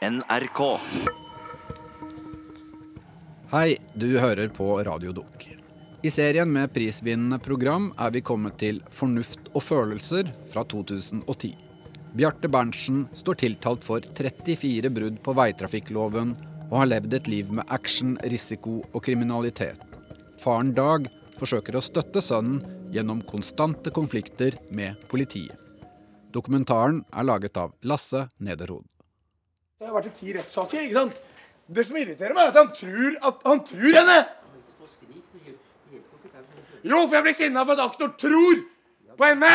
NRK. Hei, du hører på Radio Dunk. I serien med prisvinnende program er vi kommet til Fornuft og følelser fra 2010. Bjarte Berntsen står tiltalt for 34 brudd på veitrafikkloven og har levd et liv med action, risiko og kriminalitet. Faren Dag forsøker å støtte sønnen gjennom konstante konflikter med politiet. Dokumentaren er laget av Lasse Nederhod. Det har vært i ti rettssaker, ikke sant? Det som irriterer meg, er at han tror at han tror henne! Jo, for jeg blir sinna for at aktor tror på henne!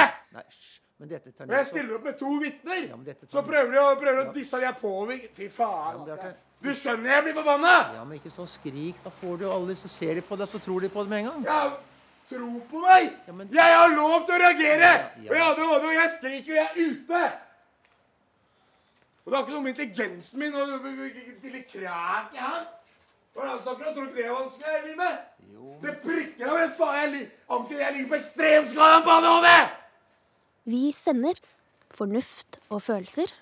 Men dette tar jeg stiller opp med to vitner! Så prøver de å, prøver å disse de er påvirket. Fy faen. Bjarte- Du skjønner jeg blir forbanna! Ja, men ikke så skrik. Da får du alle, så ser de på deg, så tror de på det med en gang. Ja, tro på meg! Ja, men- Jeg har lov til å reagere! Ja, ja. Og jeg jeg skriker, og jeg er ute! Og det har ikke noe med intelligensen min å stille krav til han. Hva er det han snakker om? Tror du ikke det er vanskelig her i livet? Det prikker av en faen. Jeg, jeg ligger på ekstremskalaen på ADHD! Vi sender Fornuft og følelser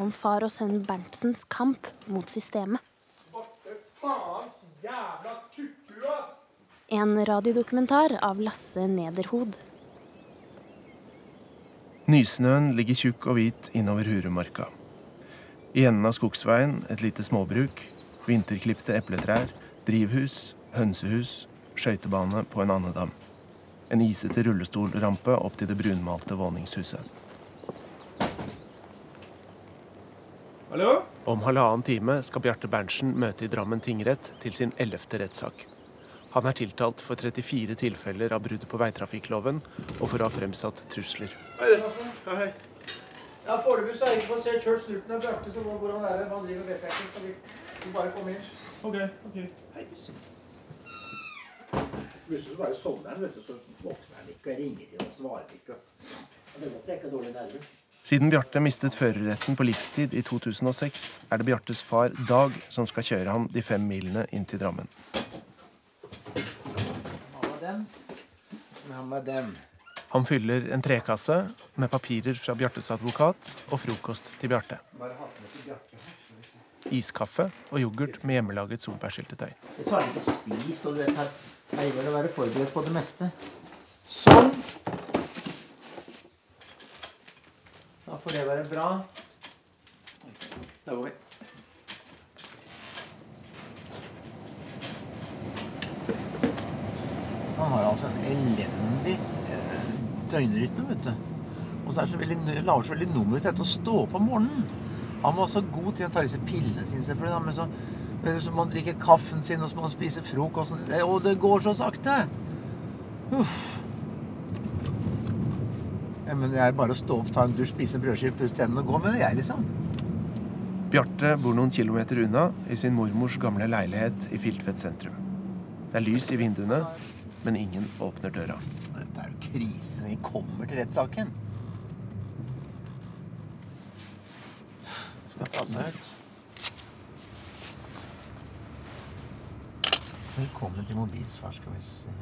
om far og sønn Berntsens kamp mot systemet. Svarte faens jævla kukku, ass! En radiodokumentar av Lasse Nederhod. Nysnøen ligger tjukk og hvit innover Hurumarka. I enden av skogsveien et lite småbruk, vinterklipte epletrær, drivhus, hønsehus, skøytebane på en andedam. En isete rullestolrampe opp til det brunmalte våningshuset. Hallo? Om halvannen time skal Bjarte Berntsen møte i Drammen tingrett til sin ellevte rettssak. Han er tiltalt for 34 tilfeller av brudd på veitrafikkloven og for å ha fremsatt trusler. Hei. Ja, Foreløpig har jeg ikke fått se kjørt snurten av Bjarte, så hvordan er det? Han driver med vedtekning, så vi får bare komme inn. Ok, ok. Hei, Plutselig så bare sovner han, vet du, så våkner han ikke, og jeg ringer til ham og svarer ikke. Det måtte jeg ikke har dårlige nerver. Siden Bjarte mistet førerretten på livstid i 2006, er det Bjartes far Dag som skal kjøre ham de fem milene inn til Drammen. Hva var dem? Hva var den. Han fyller en trekasse med papirer fra Bjartes advokat og frokost til Bjarte. Iskaffe og yoghurt med hjemmelaget solbærsyltetøy. Så har han ikke spist, og du vet, her Her gjelder det å være forberedt på det meste. Sånn. Da får det være bra. Da går vi. Han har altså en elendig døgnrytme, vet du. Og så er det så veldig, lager så veldig nummer ut dette å stå opp om morgenen. Han var så god til å ta disse pillene sine, selvfølgelig. Men så, eller så må han drikke kaffen sin, og så må han spise frokost. Og det- og det går så sakte! Uff. Ja, men det er bare å stå opp, ta en dusj, spise en brødskive, pusse tennene og gå med det, jeg, liksom. Bjarte bor noen kilometer unna i sin mormors gamle leilighet i Filtvet sentrum. Det er lys i vinduene, men ingen åpner døra. Dette er jo krise vi kommer til rettssaken. Skal ta seg ut. Velkommen til mobilsvar, skal vi se.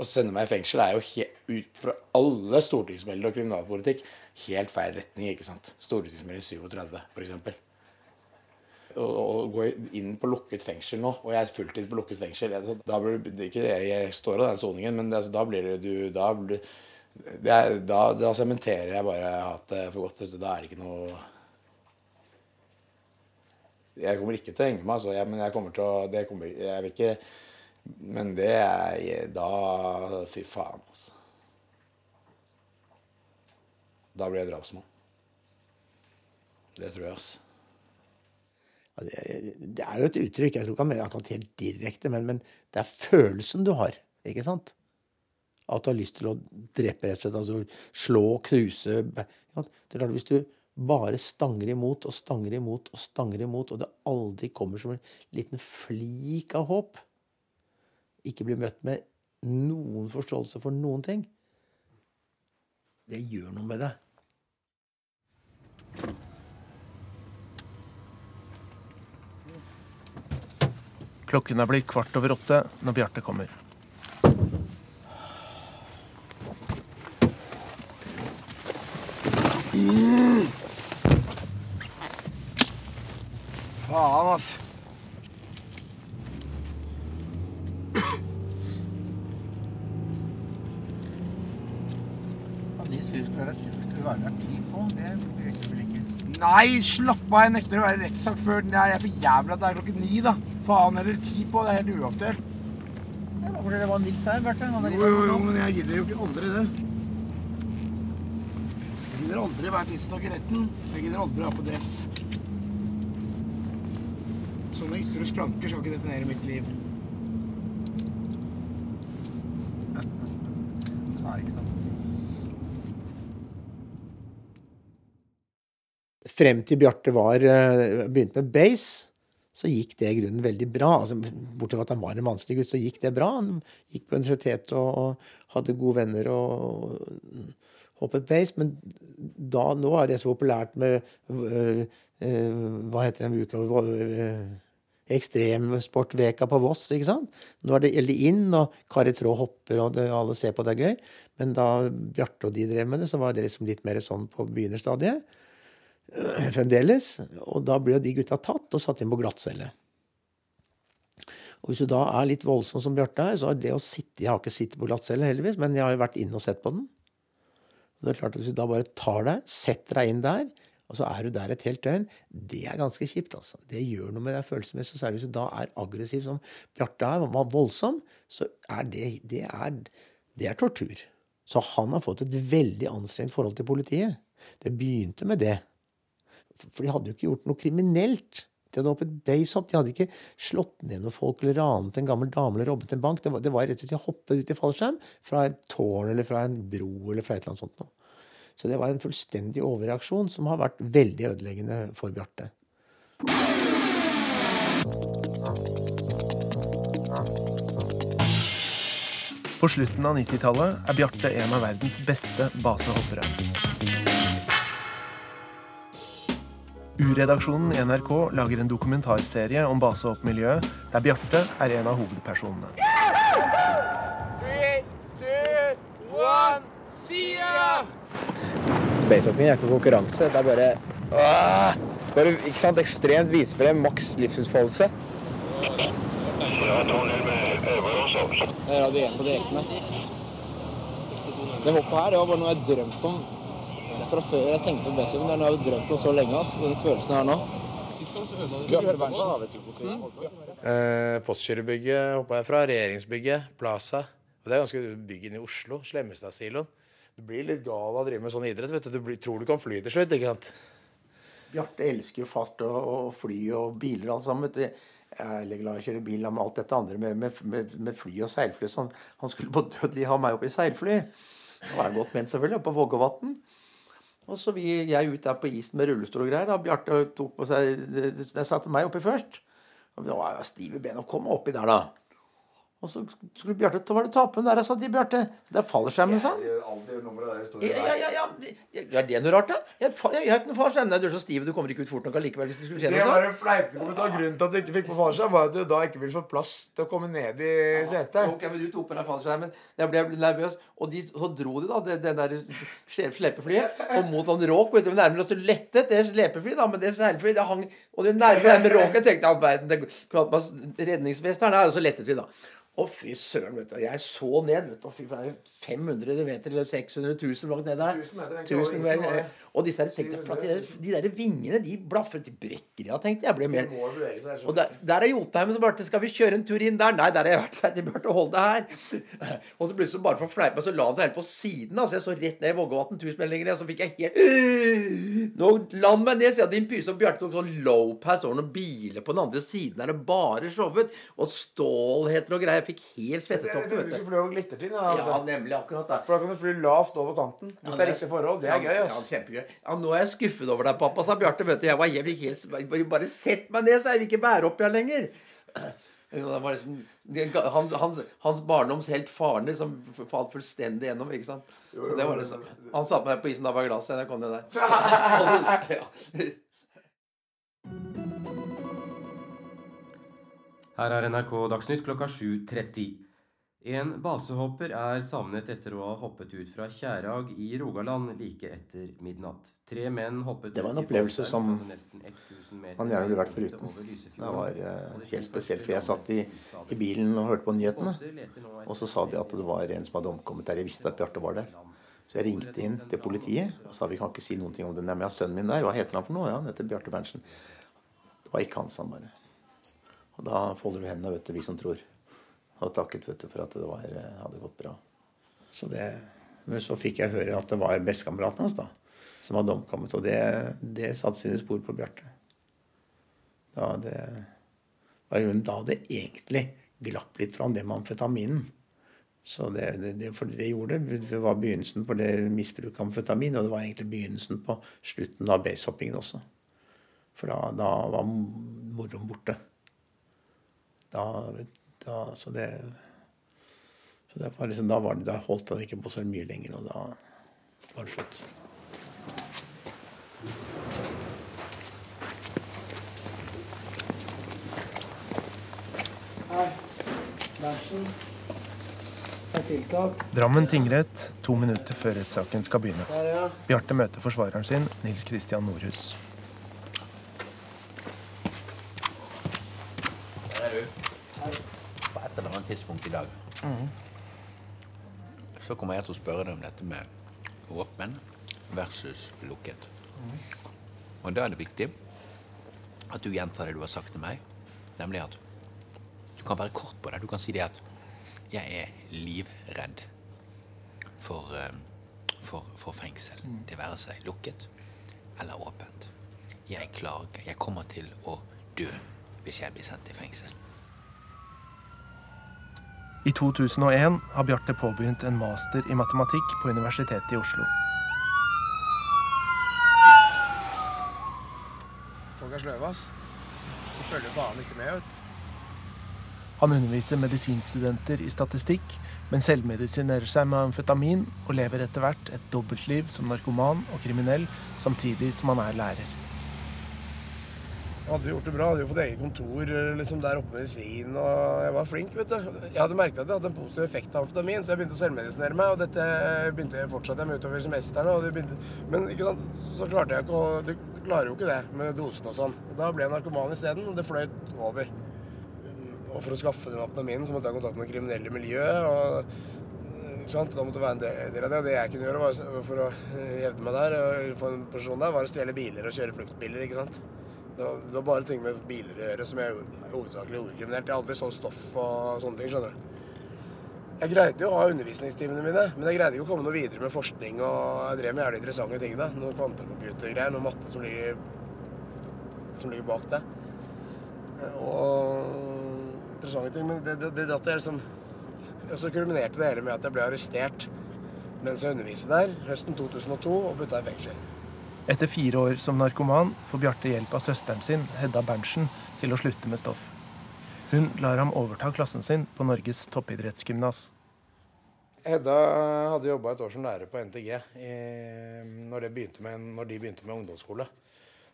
Å sende meg i fengsel er jo he- ut fra alle stortingsmeldinger og kriminalpolitikk helt feil retning. ikke sant? Stortingsmelding 37, f.eks. Å å gå inn på lukket fengsel nå, og jeg er fulltid på lukket fengsel altså, da blir det ikke det Jeg står av den soningen, men det, altså, da blir det du Da, blir, det er, da, da sementerer jeg bare hatet for godt. Da er det ikke noe Jeg kommer ikke til å henge meg, altså, jeg, men jeg kommer til å det kommer, Jeg vil ikke Men det er Da Fy faen, altså. Da blir jeg drapsmann. Det tror jeg, altså. Det, er jo et uttrykk. Jeg tror ikke han kan helt direkte, men, men det er følelsen du har. Ikke sant? At du har lyst til å drepe, rett og slett. Altså slå, knuse Det er klart, Hvis du bare stanger imot og stanger imot og stanger imot, og det aldri kommer som en liten flik av håp, ikke blir møtt med noen forståelse for noen ting, det gjør noe med deg. Klokken er blitt kvart over åtte når Bjarte kommer. Mm. Faen, altså. Ass. Nei, slapp av. Jeg nekter å være rettssak før den jeg er for jævla at det er klokken ni, da. Faen eller ti på. Det er helt uaktuelt. Hvor det var Nils her, Bjarte? Jo, jo, jo, men jeg gidder jo ikke aldri det. Jeg gidder aldri være tidsnok i retten. Jeg gidder aldri ha på dress. Sånne ytre skranker skal ikke definere mitt liv. Nei, ikke sant. Frem til Bjarte var, eh, begynte med base, så gikk det i grunnen veldig bra. Altså, bortsett fra at han var en vanskelig gutt, så gikk det bra. Han gikk på universitetet og, hadde gode venner og hoppet base. Men da, nå er det så populært med øh, øh, Hva heter den uka? øh, Ekstremsportveka på Voss, ikke sant? Nå er det veldig inn, og Kari Traa hopper, og det, alle ser på det er gøy. Men da Bjarte og de drev med det, så var det liksom litt mer sånn på begynnerstadiet fremdeles. Og da ble de gutta tatt og satt inn på glattcelle. Og hvis du da er litt voldsom som Bjarte er, så er det å sitte Jeg har ikke sittet på glattcelle, heldigvis, men jeg har jo vært inne og sett på den. Og det er klart at Hvis du da bare tar deg, setter deg inn der, og så er du der et helt døgn, det er ganske kjipt. altså. Det gjør noe med deg følelsesmessig. Og særlig hvis du da er aggressiv som Bjarte er, var voldsom, så er det, det, er, det er tortur. Så han har fått et veldig anstrengt forhold til politiet. Det begynte med det. For de hadde jo ikke gjort noe kriminelt. De hadde hoppet basehopp. De hadde ikke slått ned noen folk eller ranet en gammel dame eller robbet en bank. Det var, det var rett og slett å hoppe ut i fallskjerm fra et tårn eller fra en bro eller fra et eller annet sånt. Så det var en fullstendig overreaksjon som har vært veldig ødeleggende for Bjarte. På slutten av 90-tallet er Bjarte en av verdens beste basehoppere. U-redaksjonen i NRK lager en dokumentarserie om basehoppmiljøet, der Bjarte er en av hovedpersonene. Basehopping er ikke noen konkurranse. Det er bare, uh, bare ikke sant, ekstremt vise frem maks livsutfoldelse. Det hoppet her det var bare noe jeg drømte om fra før jeg tenkte på er noe jeg har drømt om så lenge. ass. Den følelsen her nå. Eh, Postgirobygget hoppa jeg fra. Regjeringsbygget, Plaza. Og det er ganske bygg i Oslo. Slemmestadsiloen. Du blir litt gal av å drive med sånn idrett. vet Du Du blir, tror du kan fly til slutt. ikke sant? Bjarte elsker jo fart og, og fly og biler og alt sammen. vet du. Jeg er veldig glad i å kjøre bil med alt dette andre med, med, med, med fly og seilfly. Så han, han skulle på dødelig ha meg opp i seilfly. Det var godt ment, selvfølgelig, på Vågåvatn. Og så vi, jeg ut der på isen med rullestol og greier. da Bjarte tok på seg Jeg satte meg oppi først. Og det var stive ben å komme oppi der, da. Og så skulle Bjarte Hva var det du tar på den der? sa de Bjarte. Det er fallskjermen, sa han. Ja, ja, ja, ja. Er det noe rart, da? Jeg, jeg, jeg har ikke noe fallskjerm. Nei, Du er så stiv, du kommer ikke ut fort nok allikevel. hvis det skulle skje Det var sånt. en fleipkommentar. Grunnen til at du ikke fikk på fallskjerm, var at du da ikke ville få plass til å komme ned i setet. Ok, men du tok på deg fallskjermen. Jeg ble nervøs. Og de, så dro de da det, det der slepeflyet og mot noen råk. vet du, Nærmere så lettet det slepeflyet, da. Men det seilflyet det hang Og det nærme nærmere med råket tenkte jeg all verden. Redningsvest her, da, og så lettet vi, da. Å, fy søren, vet du. Jeg så ned, vet du. Fy, for det er 500 meter eller 600 000 bak ned der. 1000 meter, egentlig, over 1000 isen var det. meter. Og disse her, tenkte, for de, de der vingene, de blafret til brekker, ja, tenkte jeg. Ble mer Og der, der er Jotheim som bare Skal vi kjøre en tur inn der? Nei, der har jeg vært. Så de burde holde det her. Og så plutselig, bare for å fleipe, så la han seg helt på siden. Altså, jeg så rett ned i Vågvatn, tusen meter og så fikk jeg helt Nå land meg ned, sier jeg. Din pyse. Og Bjarte tok sånn low pass over noen biler på den andre siden. Der det bare showet. Og stålheter og greier. Jeg fikk helt svettetokter, du vet skulle du. fly over glittertind. Ja, nemlig. Akkurat der. For da kan du fly lavt over kanten. Hvis det er riktig forhold. Det er gøy. Ja, ass. kjempegøy. Ja, nå er jeg skuffet over deg, pappa, sa Bjarte. Vet du, jeg var jævlig helt Bare- sett meg ned, så jeg vil ikke bære opp igjen lenger. Det var liksom, hans, hans, hans barndoms helt faren liksom falt fullstendig gjennom. ikke sant? Så det var liksom, Han satte meg på isen da var jeg glass da jeg kom ned der. Her er NRK Dagsnytt klokka 7.30. En basehopper er savnet etter å ha hoppet ut fra Kjærag i Rogaland like etter midnatt. Tre menn hoppet Det var en opplevelse som fra nesten 1000 meter man gjerne ville vært foruten. Det var eh, helt spesielt, for jeg satt i, i bilen og hørte på nyhetene. Og så sa de at det var en som hadde omkommet der. Jeg visste at Bjarte var der. Så jeg ringte inn til politiet og sa vi kan ikke si noen ting om det. Nei, men jeg har sønnen min der. Hva heter han for noe? Ja, han heter Bjarte Berntsen. Det var ikke hans, han bare. Og da folder du hendene, vet du, vi som tror. Og takket vet du, for at det var, eh, hadde gått bra. Så det, men så fikk jeg høre at det var bestekameraten hans da, som hadde omkommet. Og det, det satte sine spor på Bjarte. Da det var jo da det egentlig glapp litt fra det med amfetaminen. Så det, det, det, for det gjorde. Det var begynnelsen på det misbruket av amfetamin, og det var egentlig begynnelsen på slutten av basehoppingen også. For da, da var moroen borte. Da, da, så det så det var liksom, da, var det, da holdt han ikke på så mye lenger, og da var det slutt. Her. Bæsjen. Er tiltalt. Drammen tingrett to minutter før rettssaken skal begynne. Bjarte møter forsvareren sin, Nils Christian Nordhus. Der er du. På et eller annet tidspunkt i dag så kommer jeg til å spørre deg om dette med åpen versus lukket. Og da er det viktig at du gjentar det du har sagt til meg, nemlig at du kan være kort på det. Du kan si det at jeg er livredd for, eh, for, for fengsel. Det være seg lukket eller åpent. Jeg klager. Jeg kommer til å dø hvis jeg blir sendt i fengsel. I 2001 har Bjarte påbegynt en master i matematikk på Universitetet i Oslo. Folk er sløve, ass. De følger faen ikke med, vet. Han underviser medisinstudenter i statistikk, men selvmedisinerer seg med amfetamin og lever etter hvert et dobbeltliv som narkoman og kriminell, samtidig som han er lærer. Hadde gjort det bra. Hadde jo fått eget kontor liksom der oppe med medisin, og jeg var flink, vet du. Jeg hadde merket at jeg hadde en positiv effekt av amfetamin, så jeg begynte å selvmedisinere meg, og dette begynte jeg fortsatte jeg med utover semesteren, Og det begynte, men ikke sant, så klarte jeg ikke å Du klarer jo ikke det med dosen og sånn. Da ble jeg narkoman isteden, og det fløyt over. Og for å skaffe den amfetaminen så måtte jeg ha kontakt med det kriminelle miljøet. og ikke sant? Da måtte det være en del, av det. Og det jeg kunne gjøre var, for å hevde meg der, få en person der, var å stjele biler og kjøre fluktbiler. ikke sant? Det var, det var bare ting med biler å gjøre som jeg hovedsakelig gjorde. Jeg har aldri solgt stoff og sånne ting, skjønner du. Jeg greide jo å ha undervisningstimene mine, men jeg greide ikke å komme noe videre med forskning. Og jeg drev med jævlig interessante ting da. Noe kvantecomputergreier, noe matte som ligger, som ligger bak det. Og interessante ting. Men det, det, det datt jeg liksom Og så kulminerte det hele med at jeg ble arrestert mens jeg underviste der høsten 2002 og putta i fengsel. Etter fire år som narkoman får Bjarte hjelp av søsteren sin, Hedda Berntsen, til å slutte med stoff. Hun lar ham overta klassen sin på Norges toppidrettsgymnas. Hedda hadde jobba et år som lærer på NTG i, når, med, når de begynte med ungdomsskole.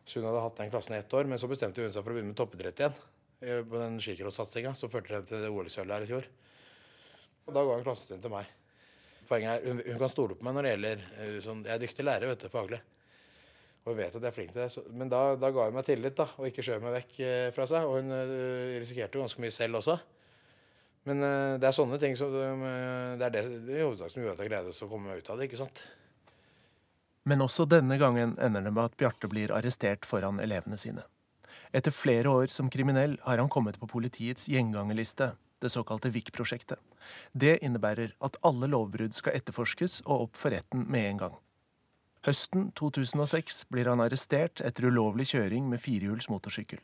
Så hun hadde hatt den klassen i ett år, men så bestemte hun seg for å begynne med toppidrett igjen. eh, På den skicrossatsinga som førte frem til OL-sølvet her i fjor. Og da ga hun klassen sin til meg. Poenget er, hun, hun kan stole på meg når det gjelder eh, sånn, Jeg er dyktig lærer, vet du, faglig. Og hun vet at jeg er flink til det. Så, men da, da ga hun meg tillit, da, og ikke skjøv meg vekk eh, fra seg. Og hun eh, risikerte ganske mye selv også. Men eh, det er sånne ting som eh, Det er det, det i hovedsak som gjorde at jeg greide å komme meg ut av det, ikke sant. Men også denne gangen ender det med at Bjarte blir arrestert foran elevene sine. Etter flere år som kriminell har han kommet på politiets gjengangerliste, det såkalte VIK-prosjektet. Det innebærer at alle lovbrudd skal etterforskes og opp for retten med en gang. Høsten 2006 blir han arrestert etter ulovlig kjøring med firehjuls motorsykkel.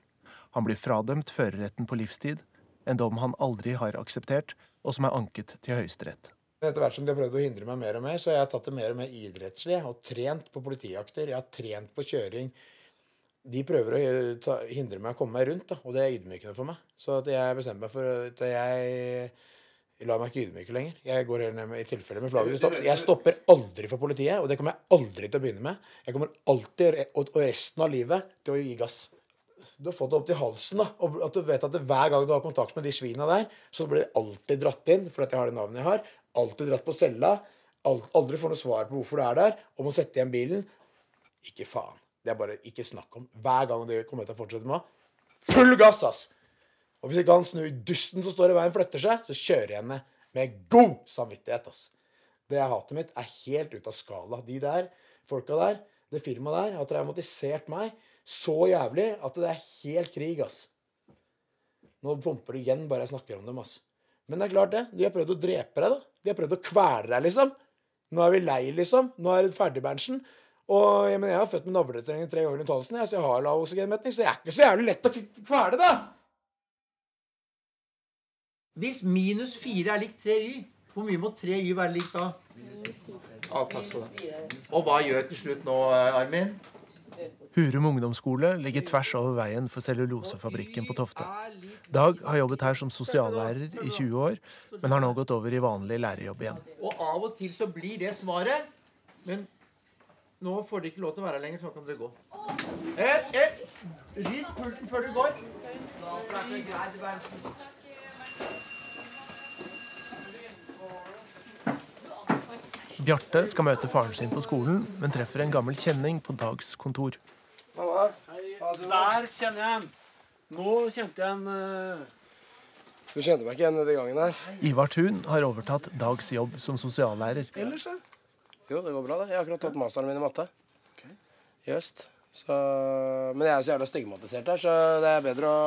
Han blir fradømt førerretten på livstid, en dom han aldri har akseptert, og som er anket til Høyesterett. Etter hvert som de har prøvd å hindre meg mer og mer, så har jeg tatt det mer og mer idrettslig. Og trent på politijakter. Jeg har trent på kjøring. De prøver å hindre meg å komme meg rundt, da, og det er ydmykende for meg. Så jeg bestemmer meg for at jeg lar meg ikke ydmyke lenger. Jeg går ned med, i tilfelle med flagget stopps. Jeg stopper aldri for politiet, og det kommer jeg aldri til å begynne med. Jeg kommer alltid, og resten av livet, til å gi gass. du har fått det opp til halsen. da, og At du vet at det, hver gang du har kontakt med de svina der, så blir det alltid dratt inn, fordi jeg har det navnet jeg har. Alltid dratt på cella. Aldri får noe svar på hvorfor du er der. Om å sette igjen bilen. Ikke faen. Det er bare ikke snakk om. Hver gang det kommer jeg til å fortsette med. Full gass, ass! Og hvis ikke han snur dusten som står i veien, flytter seg, så kjører jeg henne med god samvittighet. ass. Det er hatet mitt er helt ute av skala. De der folka der, det firmaet der, har traumatisert meg så jævlig at det er helt krig, ass. Nå pumper det igjen bare jeg snakker om dem, ass. Men det er klart, det. De har prøvd å drepe deg, da. De har prøvd å kvele deg, liksom. Nå er vi lei, liksom. Nå er det ferdig, Berntsen. Og jeg, mener, jeg har født med navletrening tre ganger rundt halsen, så jeg har lav oksygenmetning, så jeg er ikke så jævlig lett å kvele, da! Hvis minus fire er likt 3y, hvor mye må 3y være likt da? Ja, takk skal du ha. Og hva gjør til slutt nå, Armin? Hurum ungdomsskole ligger tvers over veien for cellulosefabrikken på Tofte. Dag har jobbet her som sosiallærer i 20 år, men har nå gått over i vanlig lærerjobb igjen. Og av og til så blir det svaret, men nå får dere ikke lov til å være her lenger, så nå kan dere gå. Eh, eh, Rydd pulten før du går. Bjarte skal møte faren sin på skolen, men treffer en gammel kjenning på Dags kontor. Der kjenner jeg en. Nå kjente jeg en uh... Du kjente meg ikke igjen den gangen her? Ivar Thun har overtatt Dags jobb som sosiallærer. Ellers, da? Jo, det går bra, det. Jeg har akkurat tatt masteren min i matte. I øst. Så, men jeg er så jævla stigmatisert her, så det er bedre å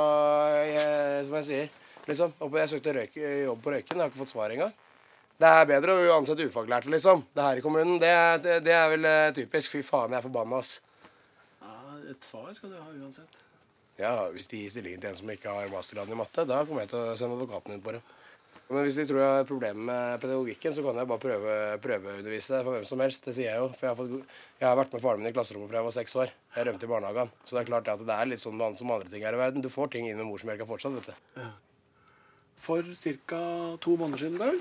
jeg, Som jeg sier, liksom. Jeg søkte røyk, jobb på Røyken, jeg har ikke fått svar engang. Det er bedre å ansette ufaglærte, liksom. Det her i kommunen, det, er- det, det er vel eh, typisk. Fy faen, jeg er forbanna, ass. ja, Et svar skal du ha uansett. Ja, Hvis de gir stillingen til en som ikke har mastergrad i matte, da kommer jeg til å sende advokaten inn på dem. Men hvis de tror jeg har problemer med pedagogikken, så kan jeg bare prøve, prøveundervise for hvem som helst. Det sier jeg jo. For jeg har, fått, jeg har vært med faren min i klasserommet fra jeg var seks år. Jeg rømte i barnehagen. Så det er klart at det er litt sånn som andre ting her i verden. Du får ting inn med morsmelka fortsatt, vet du. For ca. to måneder siden Dag,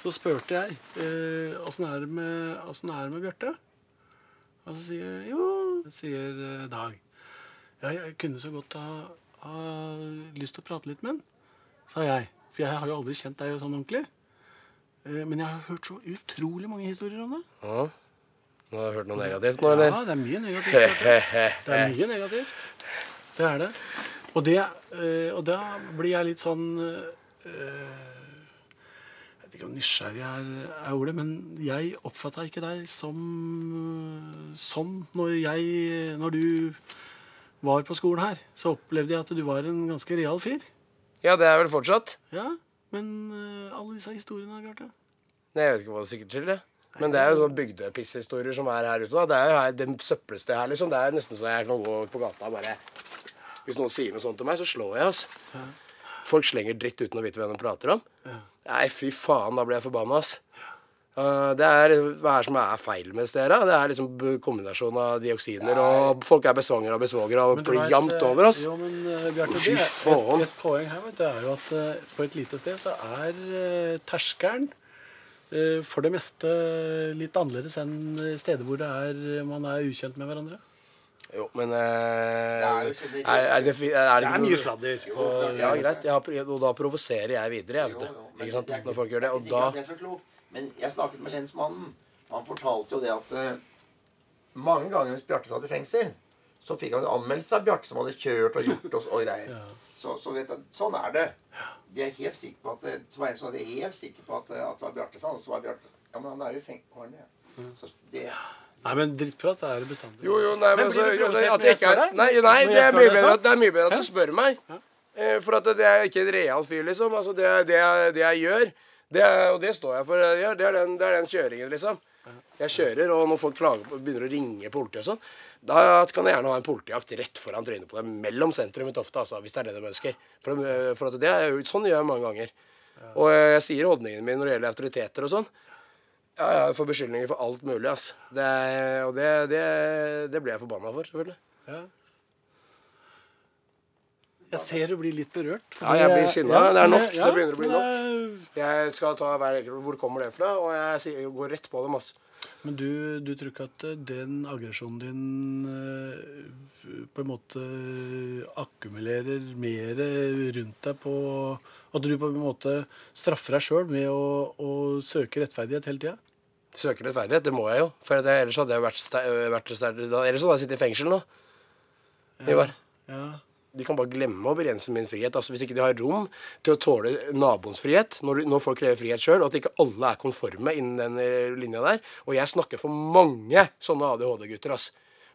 så spurte jeg eh, åssen er det med, er det med Bjarte. Og så sier jeg, jo, sier eh, Dag. Ja, jeg kunne så godt ha, ha lyst til å prate litt med han, sa jeg. For jeg har jo aldri kjent deg sånn ordentlig. Eh, men jeg har hørt så utrolig mange historier om det. Ja. Nå har jeg hørt noe negativt nå, eller? Ja, det er mye negativt. Det er mye negativt. Det er det. Og, det, eh, og da blir jeg litt sånn eh, vet ikke om nysgjerrig er, er ordet, men jeg oppfatta ikke deg som sånn når jeg Når du var på skolen her, så opplevde jeg at du var en ganske real fyr. Ja, det er vel fortsatt? Ja, men uh, alle disse historiene, Bjarte Jeg vet ikke hva det sikkert til. det. Men det er jo sånn bygdepisshistorier som er her ute. da. Det er jo her, den søppelstedet her, liksom. Det er nesten så jeg kan gå på gata og bare Hvis noen sier noe sånt til meg, så slår jeg, altså. Folk slenger dritt uten å vite hva de prater om. Nei, fy faen, da ble jeg forbanna, ass. Uh, det er hva er som er feil med stedet? Det er liksom kombinasjon av dioksiner, og folk er besvanger og besvogere og blir jamt eh, over oss. Jo, men eh, Bjarte, det er et, et poeng her vet du, er jo at uh, på et lite sted så er uh, terskelen for det meste litt annerledes enn steder hvor det er, man er ukjent med hverandre. Jo, men eh, jo er, ikke det- er, er det, Det er mye sladder. Og, ja, greit. Jeg har, og da provoserer jeg videre, jeg, vet du. Ikke sant? Når folk gjør det. Og da så. Men jeg snakket med lensmannen. Han fortalte jo det at uh, mange ganger hvis Bjarte satt i fengsel, så fikk han anmeldelser av Bjarte som hadde kjørt og gjort og, og greier. Så, så vet jeg, sånn er det. De er helt sikre på at eh, en så var helt sikre på at, eh, at det var Bjarte sa, og så var Bjarte Ja, men han er jo i fengsel. Så det Nei, men drittprat er det bestandig. Jo, jo, nei, men, blir så, du provosert at når jeg ikke er deg? Nei, nei Når det, jeg er spør mye deg bedre, sånn? at- det er mye bedre at du spør meg. Eh, For at det er ikke en real fyr, liksom. Altså, det, er- det, er- det jeg gjør, det er, og det står jeg for, jeg gjør, det er, den, det er den kjøringen, liksom. Jeg kjører, og når folk klager på, begynner å ringe politiet og sånn, da kan jeg gjerne ha en politijakt rett foran trynet på deg, mellom sentrum i Tofte, altså, hvis det er det de ønsker. For, de- for at det er jo sånn gjør jeg mange ganger. Og jeg sier holdningen min når det gjelder autoriteter og sånn. Ja, jeg får beskyldninger for alt mulig, ass. Det, og det, det, det blir jeg forbanna for, selvfølgelig. Ja. Jeg ser du blir litt berørt. Ja, jeg blir sinna. Ja, det er nok. ja, det begynner å bli nok. Jeg skal ta hver enkelt Hvor kommer det fra? Og jeg går rett på dem, ass. Men du, du tror ikke at eh, den aggresjonen din eh, på en måte akkumulerer mer rundt deg på At du på en måte straffer deg sjøl med å, å søke rettferdighet hele tida? Søker rettferdighet, det må jeg jo. For det, ellers hadde jeg vært, ste- vært da- Ellers hadde jeg sittet i fengsel nå. Ivar. Ja. De kan bare glemme å begrense min frihet. Altså Hvis ikke de har rom til å tåle naboens frihet, når, når folk krever frihet sjøl, og at ikke alle er konforme innen den eh, linja der. Og jeg snakker for mange sånne ADHD-gutter. ass.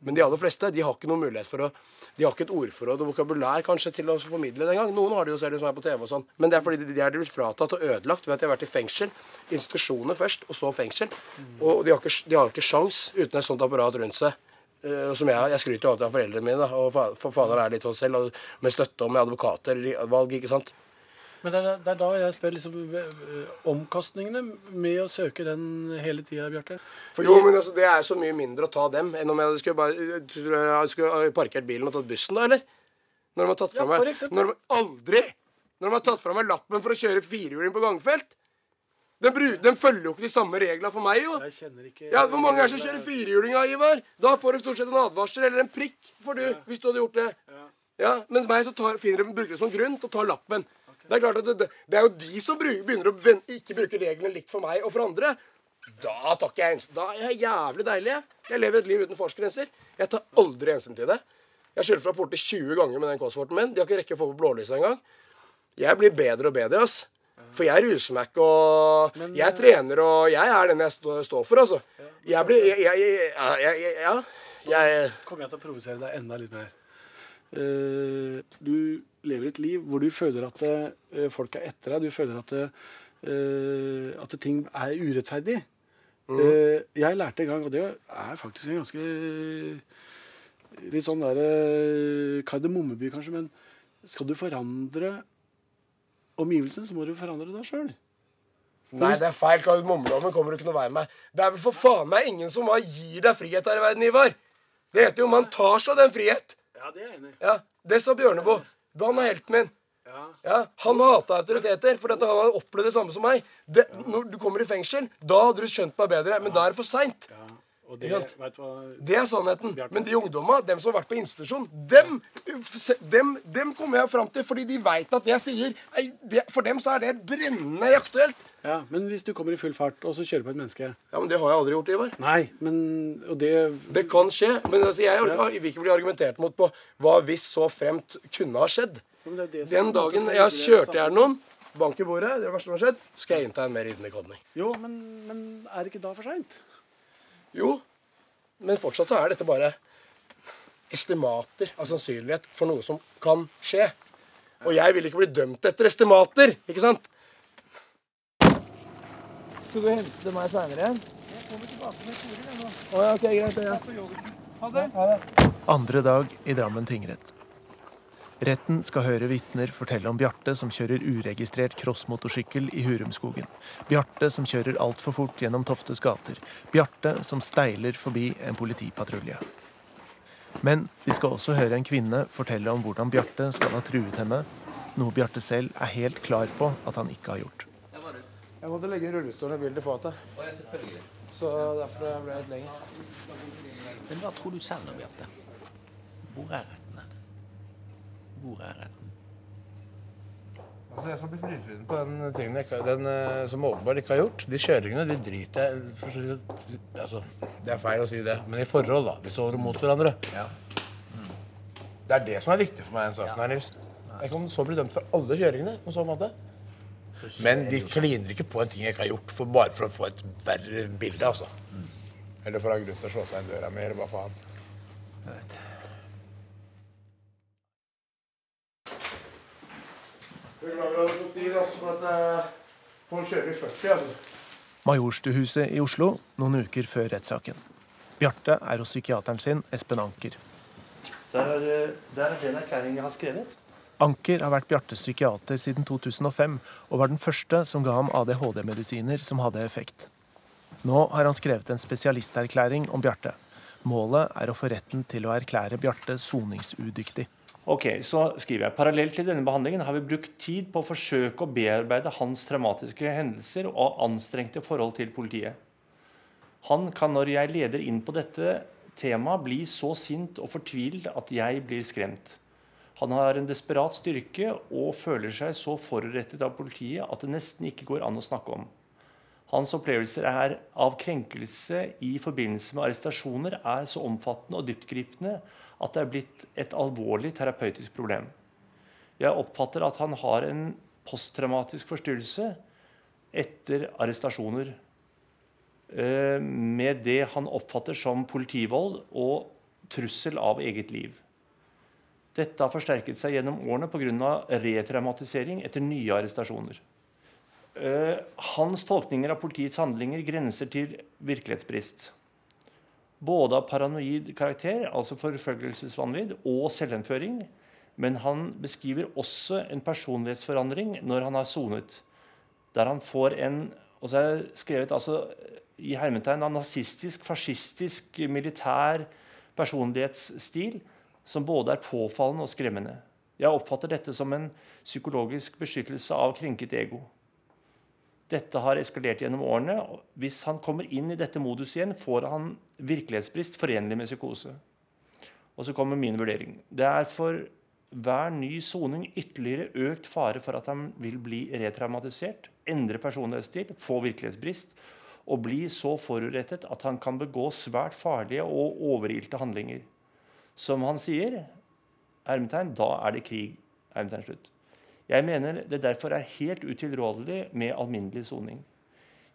Men de aller fleste de har ikke noen mulighet for å De har ikke et ordforråd og vokabulær kanskje til å formidle det engang. Noen har det jo, det som er på TV og sånn. Men det er fordi de, de er blitt fratatt og ødelagt ved at de har vært i fengsel. Institusjoner først, og så fengsel. Og de har ikke, de har ikke sjans uten et sånt apparat rundt seg. Uh, som jeg, jeg skryter jo alltid av foreldrene mine, da, og fa- for fader er litt sånn selv, og med støtte og med advokater, valg, ikke sant. Men det er, det er da jeg spør liksom eh, omkostningene med å søke den hele tida, Bjarte. Jo, men altså, det er så mye mindre å ta dem enn om jeg skulle, bare, jeg skulle parkert bilen og tatt bussen, da, eller? Når de har tatt fra Ja, meg. Når de aldri Når de har tatt fra meg lappen for å kjøre firehjuling på gangfelt. Den, bru- den, følger jo ikke de samme reglene for meg, jo. Jeg kjenner ikke Ja, Hvor mange er det som kjører firehjulinga, Ivar? Da får du stort sett en advarsel eller en prikk, får du, hvis du hadde gjort det. Ja, Mens meg så tar, finner de bruker det som grunn til å ta lappen. Det er klart at det, det, er jo de som bruker, begynner å ikke bruke reglene likt for meg og for andre. Da takker jeg hensyn. Da er jeg jævlig deilig. jeg. Lever et liv uten fartsgrenser. Jeg tar aldri hensyn til det. Jeg kjører fra portet 20 ganger med den Cosworten min. De har ikke rekke å få på blålyset engang. Jeg blir bedre og bedre, ass. For jeg ruser meg ikke, og jeg trener, og jeg er den jeg stå- står for, altså. Jeg blir jeg, jeg, jeg, jeg. Jeg Kommer jeg til å provosere deg enda litt mer. Uh, du lever et liv hvor du føler at uh, folk er etter deg. Du føler at, uh, at ting er urettferdig. Eh, jeg lærte en gang, og det er faktisk en ganske litt sånn der uh, kardemommeby, kanskje, men skal du forandre omgivelsene, så må du forandre deg sjøl. Nei, det er feil. Kardemommeloven kommer du ikke noe vei med. Det er vel for faen meg ingen som gir deg frihet her i verden, Ivar. Det heter jo man tar seg den frihet. Ja, det er enig. Ja, Det sa Bjørneboe. Han er helten min. Ja, ja. Han hata autoriteter for dette, han har opplevd det samme som meg. Det, når du kommer i fengsel, da hadde du skjønt meg bedre. Men da er det for seint. Og det, hva Det er sannheten. Men de ungdomma, dem som har vært på institusjon, dem, dem, dem kommer jeg fram til fordi de veit at jeg sier For dem så er det brennende aktuelt. Ja, Men hvis du kommer i full fart og så kjører på et menneske Ja, men Det har jeg aldri gjort, Ivar. Nei, men og det Det kan skje. Men altså, jeg vil ikke bli argumentert mot på hva hvis så fremt kunne ha skjedd. Det det Den dagen jeg kjørte i hjel noen, bank i bordet, det er det verste som har skjedd, skal jeg innta en mer ydmyk holdning. Jo, men, men er det ikke da for seint? Jo, men fortsatt så er dette bare estimater av sannsynlighet for noe som kan skje. Og jeg vil ikke bli dømt etter estimater, ikke sant? Skal du hente meg seinere igjen? Jeg kommer tilbake med Tore nå. Å ja, ok, greit. Ja. Ha det. Andre dag i Drammen tingrett. Retten skal høre vitner fortelle om Bjarte som kjører uregistrert crossmotorsykkel i Hurumskogen. Bjarte som kjører altfor fort gjennom Toftes gater. Bjarte som steiler forbi en politipatrulje. Men de skal også høre en kvinne fortelle om hvordan Bjarte skal ha truet henne, noe Bjarte selv er helt klar på at han ikke har gjort. Jeg måtte legge rullestolen i bilen i fatet. Så derfor ble jeg litt lenger. Men hva tror du selv nå, Bjarte? Hvor er retten? Hvor er retten? Altså, Jeg skal bli frifunnet på den tingen jeg ikke, den, eh, som åpenbart ikke har gjort. De kjøringene de driter jeg altså, Det er feil å si det, men i forhold, da. Vi står mot hverandre. Det er det som er viktig for meg i denne saken her, Nils. Jeg kan så bli dømt for alle kjøringene på sånn måte. Men de kliner ikke på en ting jeg ikke har gjort, for bare for å få et verre bilde, altså. Eller for å ha grunn til å slå seg inn døra mi, eller hva faen. Beklager at det tok tid, altså, for at eh, folk kjører i 40, altså. Majorstuhuset i Oslo noen uker før rettssaken. Bjarte er hos psykiateren sin, Espen Anker. Der er, eh, der er den erklæringen jeg har skrevet. Anker har vært Bjartes psykiater siden 2005, og var den første som ga ham ADHD-medisiner som hadde effekt. Nå har han skrevet en spesialisterklæring om Bjarte. Målet er å få retten til å erklære Bjarte soningsudyktig. Ok, Så skriver jeg parallelt til denne behandlingen har vi brukt tid på å forsøke å bearbeide hans traumatiske hendelser og anstrengte forhold til politiet. Han kan når jeg leder inn på dette temaet, bli så sint og fortvilt at jeg blir skremt. Han har en desperat styrke og føler seg så forurettet av politiet at det nesten ikke går an å snakke om. Hans opplevelser er av krenkelse i forbindelse med arrestasjoner er så omfattende og dyptgripende at det er blitt et alvorlig terapeutisk problem. Jeg oppfatter at han har en posttraumatisk forstyrrelse etter arrestasjoner. eh, Med det han oppfatter som politivold og trussel av eget liv. Dette har forsterket seg gjennom årene pga. retraumatisering etter nye arrestasjoner. Eh, hans tolkninger av politiets handlinger grenser til virkelighetsbrist. Både av paranoid karakter, altså forfølgelsesvanvidd, og selvinnføring. Men han beskriver også en personlighetsforandring når han har sonet. Der han får en og så er det skrevet altså, i hermetegn av nazistisk, fascistisk, militær personlighetsstil som både er påfallende og skremmende. Jeg oppfatter dette som en psykologisk beskyttelse av krenket ego. Dette har eskalert gjennom årene. Hvis han kommer inn i dette modus igjen, får han virkelighetsbrist forenlig med psykose. Og så kommer min vurdering. Det er for hver ny soning ytterligere økt fare for at han vil bli retraumatisert, endre personlighetsstil, få virkelighetsbrist og bli så forurettet at han kan begå svært farlige og overilte handlinger. Som han sier, hermetegn, da er det krig. hermetegn slutt. Jeg mener det derfor er helt utilrådelig med alminnelig soning.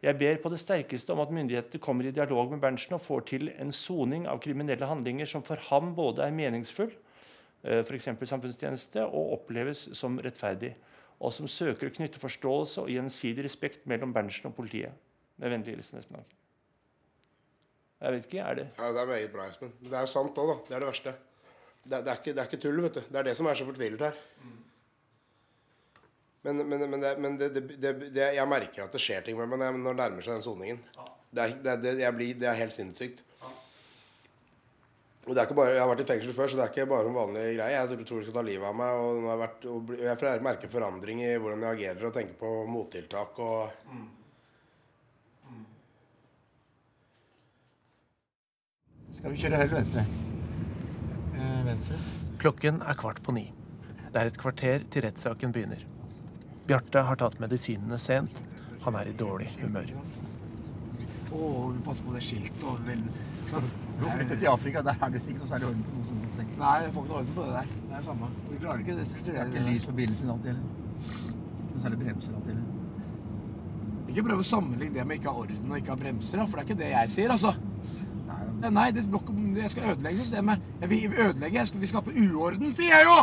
Jeg ber på det sterkeste om at myndighetene kommer i dialog med Berntsen og får til en soning av kriminelle handlinger som for ham både er meningsfull, f.eks. samfunnstjeneste, og oppleves som rettferdig, og som søker å knytte forståelse og gjensidig respekt mellom Berntsen og politiet. Med vennlig hilsen Espen Aker. Jeg vet ikke, er det Ja, Det er meget bra, Espen. Men Det er jo sant òg, da. Det er det verste. Det er, det, er ikke, det er ikke tull, vet du. Det er det som er så fortvilet her. Men, men, men, det, men det, det, det, jeg merker at det skjer ting med meg når det nærmer seg den soningen. Det, er- det, det, jeg blir, det er helt sinnssykt. Og det er ikke bare, Jeg har vært i fengsel før, så det er ikke bare en vanlig greie. Jeg tror, de skal ta livet av meg. Og, jeg, har vært, og jeg merker forandring i hvordan jeg agerer og tenker på mottiltak. og... Skal vi kjøre høyre eller venstre? Eh, venstre. Klokken er kvart på ni. Det er et kvarter til rettssaken begynner. Bjarte har tatt medisinene sent. Han er i dårlig humør. Oh, pass på det skiltet og vel Du har flyttet til Afrika, der er det ikke noe særlig orden på noe sånt. Nei, jeg får ikke noe orden på det der. Det er samme. Vi klarer ikke det Det er ikke lys på bilen sin alltid heller. Ikke noe særlig bremser alltid heller. Ikke prøv å sammenligne det med ikke ha orden og ikke ha bremser, da, for det er ikke det jeg sier, altså. Nei, Nei, det, blok- jeg skal ødelegge systemet. Jeg vil ødelegge, jeg skal, vi skape uorden, sier jeg jo!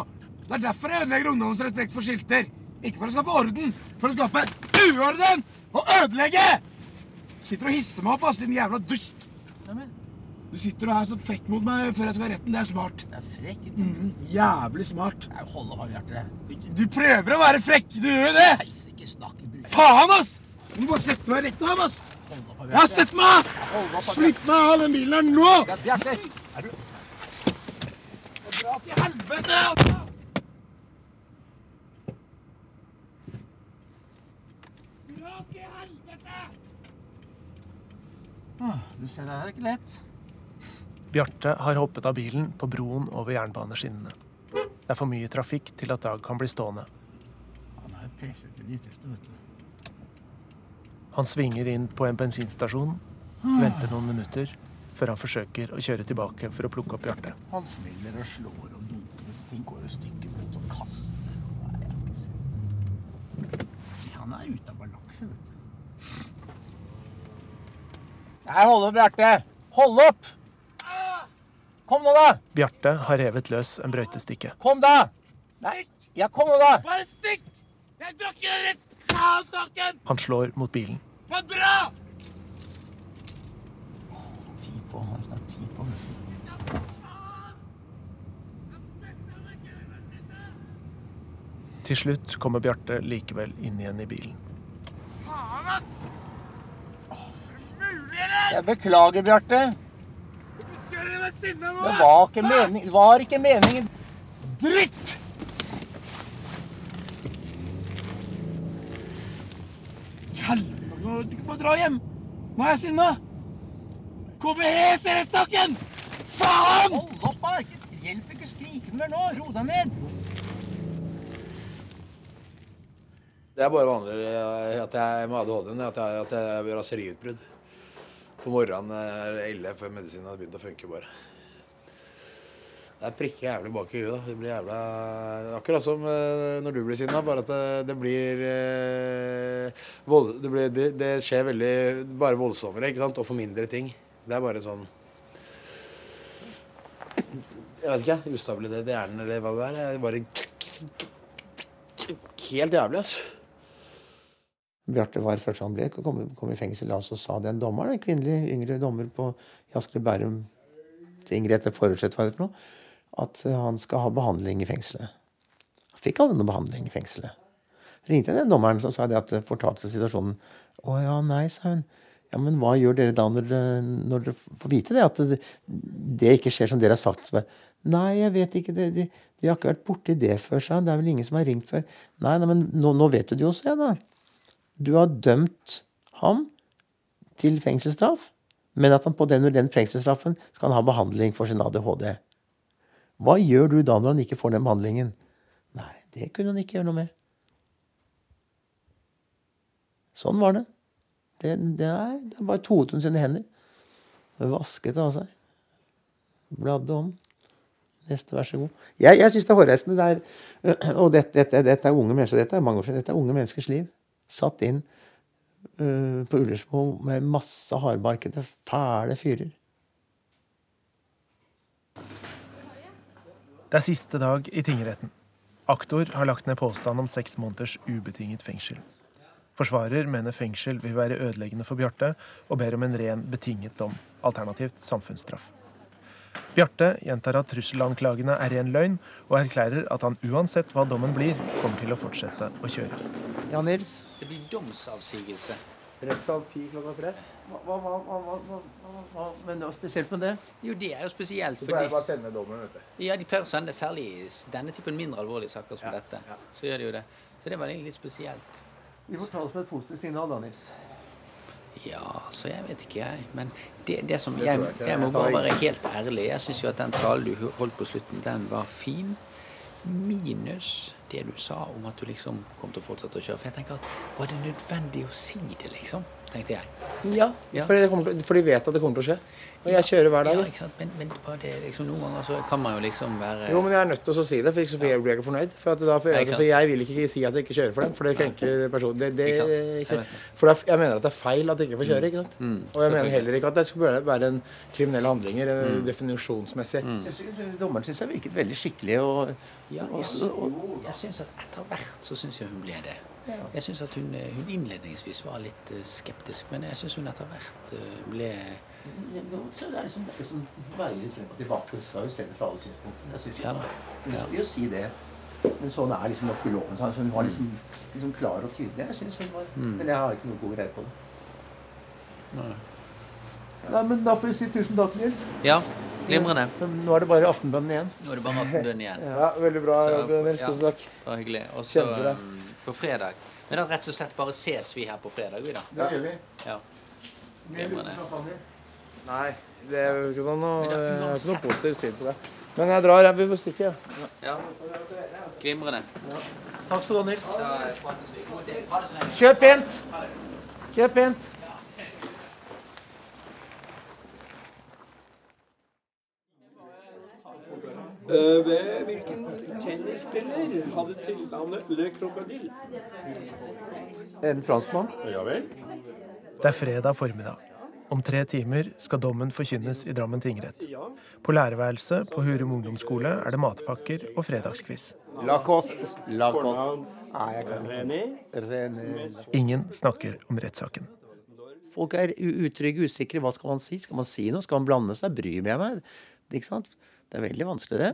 Det er derfor jeg ødelegger ungdommens respekt for skilter. Ikke for å skape orden, for å skape uorden og ødelegge! Sitter og hisser meg opp, ass, din jævla dust. Du sitter og er så frekk mot meg før jeg skal ha retten. Det er smart. Det er frekk? Mm, jævlig smart. Hold opp, Bjarte. Du prøver å være frekk. Du gjør jo det. Nei, ikke snakk. Faen, ass! Du må bare sette meg retten av, ass. Ja, sett meg av! Slipp meg av den bilen her nå! Bjarte! Er du Dra til helvete! altså! Dra til helvete! Ah, Du ser, det er ikke lett. Bjarte har hoppet av bilen på broen over jernbaneskinnene. Det er for mye trafikk til at Dag kan bli stående. Han er presset til det ytterste, vet du. Han svinger inn på en bensinstasjon, venter noen minutter, før han forsøker å kjøre tilbake for å plukke opp Bjarte. Han smeller og slår og dunker, og ting går i stykker og kaster. og sett. Han er ute av balanse, vet du. Nei, hold opp, Bjarte! Hold opp! Kom nå, da! Bjarte har revet løs en brøytestikke. Kom, da! Nei, ja, kom nå, da! Bare stikk! Jeg drukker resten deres saken! Han slår mot bilen. Men bra! Ti på, han snart ti på. Til slutt kommer Bjarte likevel inn igjen i bilen. Faen, ass! Mulig, eller? Jeg beklager, Bjarte. Det var ikke meningen. Det var ikke meningen. Dritt! Helvete, nå du på å dra hjem. Nå er jeg sinna. KBHs i rettssaken! Faen! Hold opp, da! Ikke hjelp ikke å skrike mer nå. Ro deg ned. Det er bare vanlig at jeg med ADHD-en at jeg har raseriutbrudd. På morgenen det ille før medisinen har begynt å funke. bare. Det er prikke jævlig bak i huet. da. Det blir jævla Akkurat som eh, når du blir sinna, bare at det, det blir eh, vold, det, blir, det, det skjer veldig bare voldsommere ikke sant? og for mindre ting. Det er bare sånn Jeg vet ikke. Ustabilitet i hjernen eller hva det er. Det er bare helt jævlig, altså. Bjarte var først han ble, kom, kom i fengsel, og så sa den dommeren, en kvinnelig yngre dommer på Asker Bærum tingrett, eller forutsett hva det for noe, at eh, han skal ha behandling i fengselet. Han fikk aldri noe behandling i fengselet. Ringte jeg den dommeren som sa det at fortalte situasjonen. Å ja, nei, sa hun. Ja, men hva gjør dere da når når dere får vite det? At det, det ikke skjer som dere har sagt? Nei, jeg vet ikke. Det, de, vi har ikke vært borti det før, sa han. Det er vel ingen som har ringt før. Nei, nei men nå, nå vet du det jo, sa jeg da. Du har dømt ham til fengselsstraff, men at han på den, den fengselsstraffen skal ha behandling for sin ADHD. Hva gjør du da når han ikke får den behandlingen? Nei, det kunne han ikke gjøre noe med. Sånn var det. Det, det, er, det bare toet hun sine hender. Vasket det av seg. Bladde om. Neste, vær så god. Jeg, jeg syns det er hårreisende. Det og dette, dette, dette, er unge mennesker, dette er mange år siden. Dette er unge menneskers liv. Satt inn uh, på Ullersmo med masse hardbarkede, fæle fyrer. Det er siste dag i tingretten. Aktor har lagt ned påstand om seks måneders ubetinget fengsel. Forsvarer mener fengsel vil være ødeleggende for Bjarte, og ber om en ren betinget dom, alternativt samfunnsstraff. Bjarte gjentar at trusselanklagene er ren løgn, og erklærer at han uansett hva dommen blir, kommer til å fortsette å kjøre. Ja, Nils? Det blir domsavsigelse. Rettssal ti klokka tre. Hva, hva, hva, hva, hva, men det var spesielt med det? Jo, det er jo spesielt De pleier fordi bare å sende dommen, vet du. Ja, de pleier å sende særlig i denne typen mindre alvorlige saker som Ja, dette. Så gjør de jo det. Så det var egentlig litt spesielt. Vi får ta det som et positivt signal, da, Nils. Ja, så jeg vet ikke, jeg. Men det, det som jeg, jeg må bare være helt ærlig. Jeg syns jo at den talen du holdt på slutten, den var fin. Minus det du sa om at du liksom kom til å fortsette å kjøre. For jeg tenker at var det nødvendig å si det, liksom? Tenkte jeg. Ja, For, det til, for de vet at det kommer til å skje. Og jeg kjører hver dag. Ja, ikke sant? Men, men det liksom, noen ganger så kan man jo liksom være Jo, men jeg er nødt til å si det, for ikke så blir jeg ikke fornøyd. For, at da, for, jeg, for jeg vil ikke si at jeg ikke kjører for dem, for det krenker personen. Det, det, Ikke for det er, jeg mener at det er feil at jeg ikke får kjøre. ikke sant? Mm. Og jeg mener heller ikke at det skulle være- en kriminelle handlinger eh, Mm. definisjonsmessig. Jeg synes Dommeren syns jeg virket veldig skikkelig. Og, Ja, og, jeg, og, jeg syns at etter hvert så syns jeg hun ble det. Jeg syns at hun, eh, hun innledningsvis var litt eh, skeptisk, men jeg syns hun etter hvert eh, ble det er liksom, det er liksom veier litt frem og tilbake. Skal jo se det fra alle synspunkter. Jeg synes Ja det er viktig å si det. Men sånn er liksom norske loven. Så hun var liksom, liksom klar og tydelig. Jeg synes hun var, Mm. Men jeg har ikke noe god greie på det. Nei. Nei, men Da får vi si tusen takk, Nils. Ja, glimrende. Nå er det bare Aftenbønnen igjen. Nå er det bare Aftenbønnen igjen. Ja, veldig bra, Så- Nils. Tusen takk. Det var hyggelig. Og så um, på fredag Men da rett og slett bare ses vi her på fredag, vi da. Det gjør vi. Ja. Glimrende. Nei, det er jo ikke noe, noe, jeg har ikke noe positivt syn på det. Men jeg drar. Jeg vil stikke. Ja. Ja. Glimrende. Ja. Takk skal du ha, Nils. Eh. Kjør pent! Kjør pent. Ved hvilken tennisspiller hadde tilnavnet Le Crocodille? En franskmann? Ja vel. Det er fredag formiddag. Om tre timer skal dommen forkynnes i Drammen tingrett. På lærerværelset på Hurum ungdomsskole er det matpakker og fredagskviss. Lacoste. Lacoste. Nei, jeg kan René? René. Ingen snakker om rettssaken. Folk er utrygge, usikre. Hva skal man si? Skal man si noe? Skal man blande seg? Bryr jeg meg? Ikke sant? Det er veldig vanskelig, det.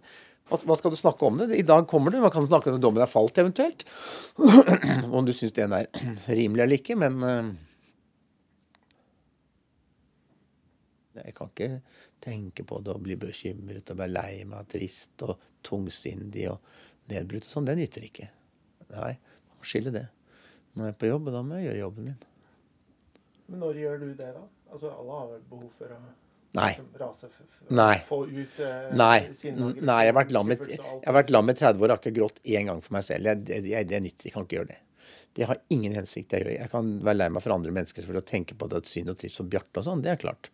Hva, skal du snakke om det? I dag kommer det. Man kan snakke om dommen er falt, eventuelt. om du syns den er rimelig eller ikke, men eh, Jeg kan ikke tenke på det og bli bekymret og være lei meg, trist og tungsindig og nedbrutt og sånn. Det nytter ikke. Nei, man må skille det. Når jeg er på jobb, da må jeg gjøre jobben min. Men når gjør du det, da? Altså, Alle har vel behov for å Nei. rase Nei. Få ut eh, Nei. Nei, jeg har vært lam i, skuffelse og alt jeg har vært lam i 30 år og har ikke grått én gang for meg selv. Jeg, det, jeg, det nytter. Jeg kan ikke gjøre det. Det har ingen hensikt. Jeg gjør. Jeg kan være lei meg for andre mennesker for å tenke på det at synd og trist for Bjarte og sånn. Det er klart.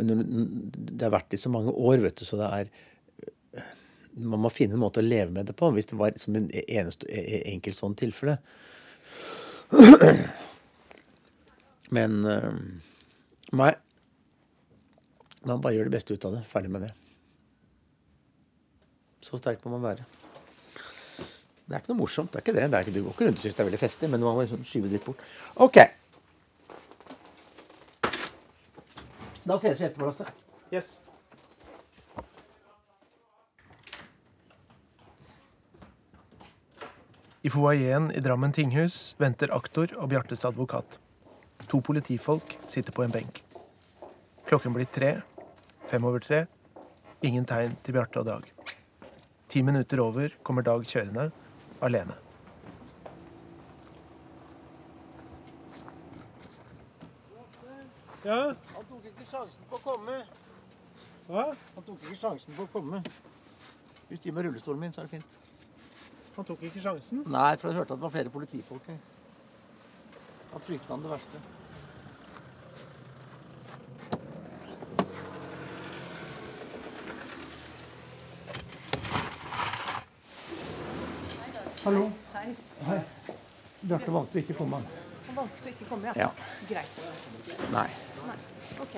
Men det har vært i så mange år, vet du, så det er Man må finne en måte å leve med det på. Hvis det var som en eneste e- enkelt sånn tilfelle. Men øh, Nei. Man bare gjør det beste ut av det. Ferdig med det. Så sterk må man være. Det er ikke noe morsomt. det er ikke det. det er ikke, du går ikke rundt og syns det er veldig festlig, men man må liksom skyve det litt bort. OK. Da ses vi etterpå, Lasse. Yes. I foajeen i Drammen tinghus venter aktor og Bjartes advokat. To politifolk sitter på en benk. Klokken blir tre. Fem over tre. Ingen tegn til Bjarte og Dag. Ti minutter over kommer Dag kjørende, alene. Ja? Han tok ikke sjansen på å komme. Hva? Han tok ikke sjansen på å komme. Hvis du gir meg rullestolen min, så er det fint. Han tok ikke sjansen? Nei, for jeg hørte at det var flere politifolk her. Da frykta han det verste. Hallo. Hei. Hei. Bjarte valgte å ikke komme. Han valgte å ikke komme, ja. Ja. Greit. Nei. Nei. OK.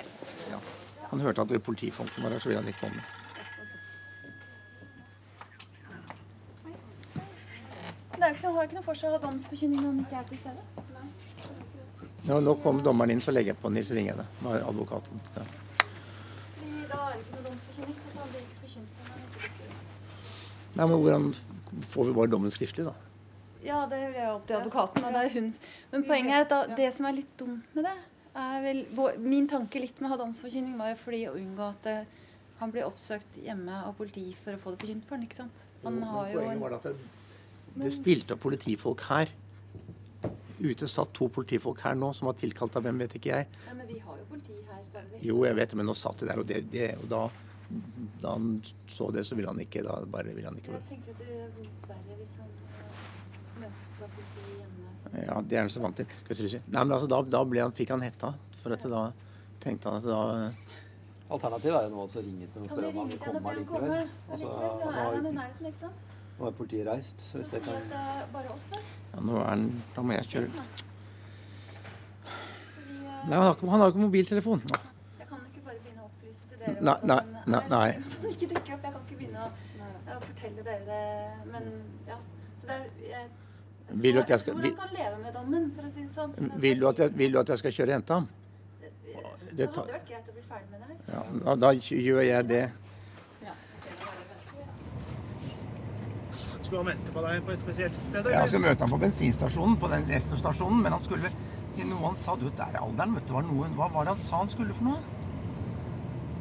Ja. Han hørte at politifolkene var her, så ville han ikke komme. Det er ikke noe, har ikke noe for seg å ha domsforkynning når han ikke er til stede. Nå, nå kom dommeren inn, så legger jeg på Nils Ringene, med advokaten. Ja. Da er det ikke noe domsforkynning. Altså, han blir ikke forkynt når han ikke dukker. Nei, men hvordan får vi bare dommen skriftlig, da? Ja, det vil jeg opp til advokaten. Og det er hun. Men poenget er at da, det som er litt dumt med det, er vel Min tanke litt med å ha domsforkynning var jo fordi å unngå at det, han blir oppsøkt hjemme av politi for å få det forkynt for han, ikke sant? Han Jo, har jo poenget en var at det, det spilte av politifolk her. Ute satt to politifolk her nå som var tilkalt av hvem, vet ikke jeg. Nei, men vi har jo politi her stadig. Jo, jeg vet det, men nå satt de der, og, det, det, og da, da han så det, så ville han ikke da bare ville han ikke Jeg tenker at det er verre hvis han eh, møtes av politi hjemme. Så. Ja, det er han så vant til. Nei, men altså, da, da ble han, fikk han hetta. For at da tenkte han at da Alternativet er jo nå å ringe til noen og spørre om han vil komme allikevel. Altså, nå er han i nærheten, ikke sant? nå er politiet reist. Så hvis det kan ja, nå er han, Da må jeg kjøre. Eh, Nei, han har ikke, han har ikke mobiltelefon. Nå. Jeg kan ikke bare begynne å opplyse til dere Nei, nei, nei, er- nei. Som ikke dukker opp. Jeg kan ikke begynne å, å fortelle dere det. Men ja. Så det er jeg, Vil du at jeg skal- vil- han kan leve med dommen, for å si det sånn. Vil du at jeg, vil du at jeg skal kjøre og? Det Det hadde vært greit å bli ferdig med det her. ja, da, da gjør jeg det. Skulle han vente på deg på et spesielt sted? Ja, jeg skal møte ham på bensinstasjonen, på den restaurstasjonen, men han skulle Noe han sa, du vet, der er alderen, vet du, var noe, hva var det han sa han skulle for noe?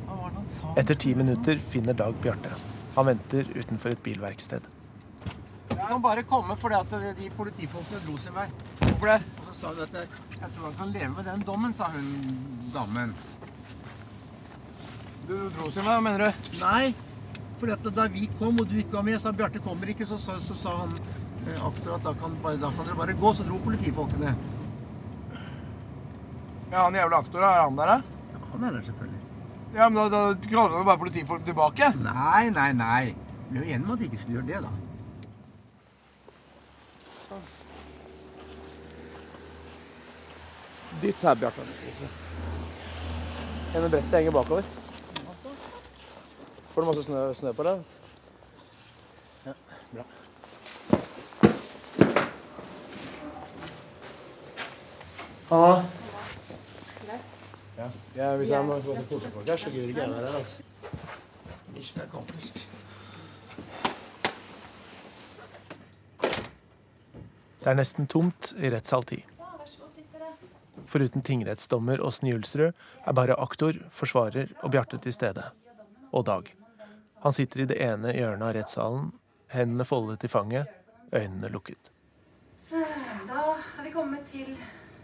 Hva var det han sa? Etter ti minutter finner Dag Bjarte. Han venter utenfor et bilverksted. Jeg kan bare komme fordi at de politifolkene dro sin vei. Hvorfor det? Og så sa hun at jeg, tror han kan leve med den dommen, sa hun damen. Du dro sin vei, mener du? Nei, fordi at da vi kom og du ikke var med, sa Bjarte kommer ikke, så, så, så sa han eh, aktor at da kan, bare, da kan dere bare gå, så dro politifolkene. Ja, han jævla aktor, er han der, da? Ja, han er der selvfølgelig. Ja, men da, da kaller jo bare politifolk tilbake. Nei, nei, nei. Vi er jo enige om at de ikke skulle gjøre det, da. Dytt her, Bjarte. Ene brettet henger bakover. Får du masse snø, snø på deg? Ja, bra. Hanna? Ja. ja, hvis jeg må få til her, så gidder ikke jeg være her. altså. Mission accomplished. Det er nesten tomt i rettssal 10. Foruten tingrettsdommer Åsne Julsrud er bare aktor, forsvarer og Bjarte til stede. Og Dag. Han sitter i det ene hjørnet av rettssalen, hendene foldet i fanget, øynene lukket. Da er vi kommet til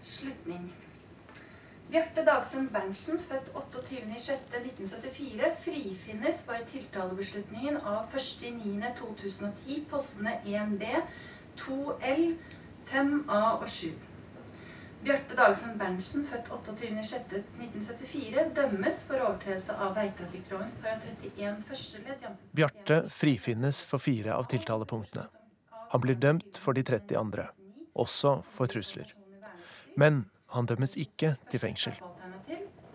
slutning. Bjarte Dagsund Berntsen, født 28.06.1974, frifinnes for tiltalebeslutningen av 1.9.2010, postene 1B, 2L, 5A og 7. Bjarte Dagsund Berntsen, født 28.06.1974, dømmes for overtredelse av veitrafikklovens § 31 første ledd. Bjarte frifinnes for fire av tiltalepunktene. Han blir dømt for de 30 andre, også for trusler. Men han dømmes ikke til fengsel.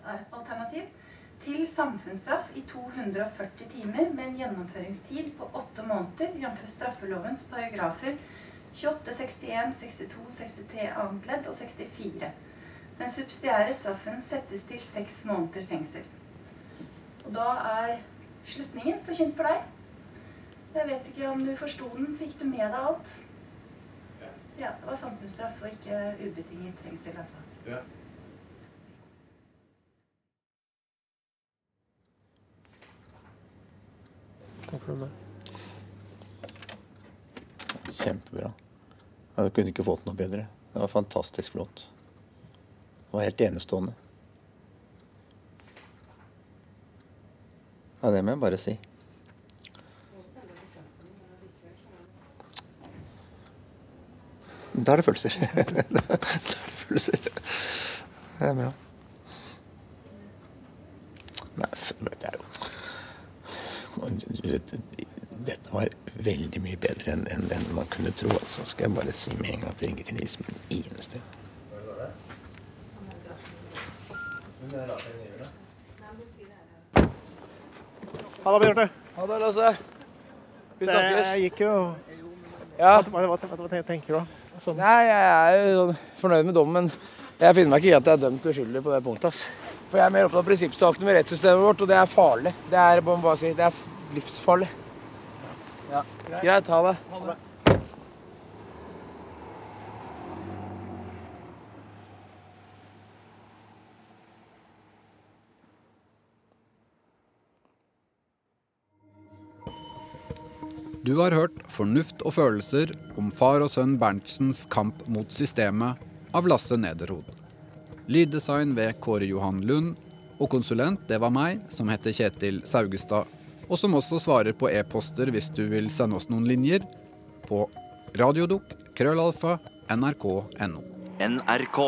Er alternativ til samfunnsstraff i 240 timer med en gjennomføringstid på åtte måneder, jf. straffelovens paragrafer 28, 61, 62, 63 annet ledd og 64. Den subsidiære straffen settes til seks måneder fengsel. Og da er slutningen forkynt for deg. Jeg vet ikke om du forsto den. Fikk du med deg alt? Ja, det var samfunnsstraff og ikke ubetinget fengsel. i hvert fall. Ja. Takk for det. Kjempebra. Jeg kunne ikke fått noe bedre. Det var fantastisk flott. Det var helt enestående. Ja, det må jeg bare si. Da er det følelser. da er det følelser. Det er bra. Nei, det er jo Dette var veldig mye bedre enn enn- enn man kunne tro. Altså. Skal jeg bare si med en gang at det ringer til Nils med den eneste. Ha det, Bjarte. Ha det, Lasse. Vi snakkes. Det gikk jo Ja. Hva, hva, hva, tenker du? Sånn. Nei, jeg er jo sånn fornøyd med dommen, men jeg finner meg ikke i at jeg er dømt uskyldig på det punktet. ass. For jeg er mer opptatt av prinsippsakene med rettssystemet vårt, og det er farlig. Det er, bare si, det er livsfarlig. Ja. Greit, ha det. Ha det. Du har hørt 'Fornuft og følelser' om far og sønn Berntsens kamp mot systemet av Lasse Nederhod. Lyddesign ved Kåre Johan Lund, og konsulent det var meg, som heter Kjetil Saugestad, og som også svarer på e-poster hvis du vil sende oss noen linjer, på krøllalfa nrk.no. NRK.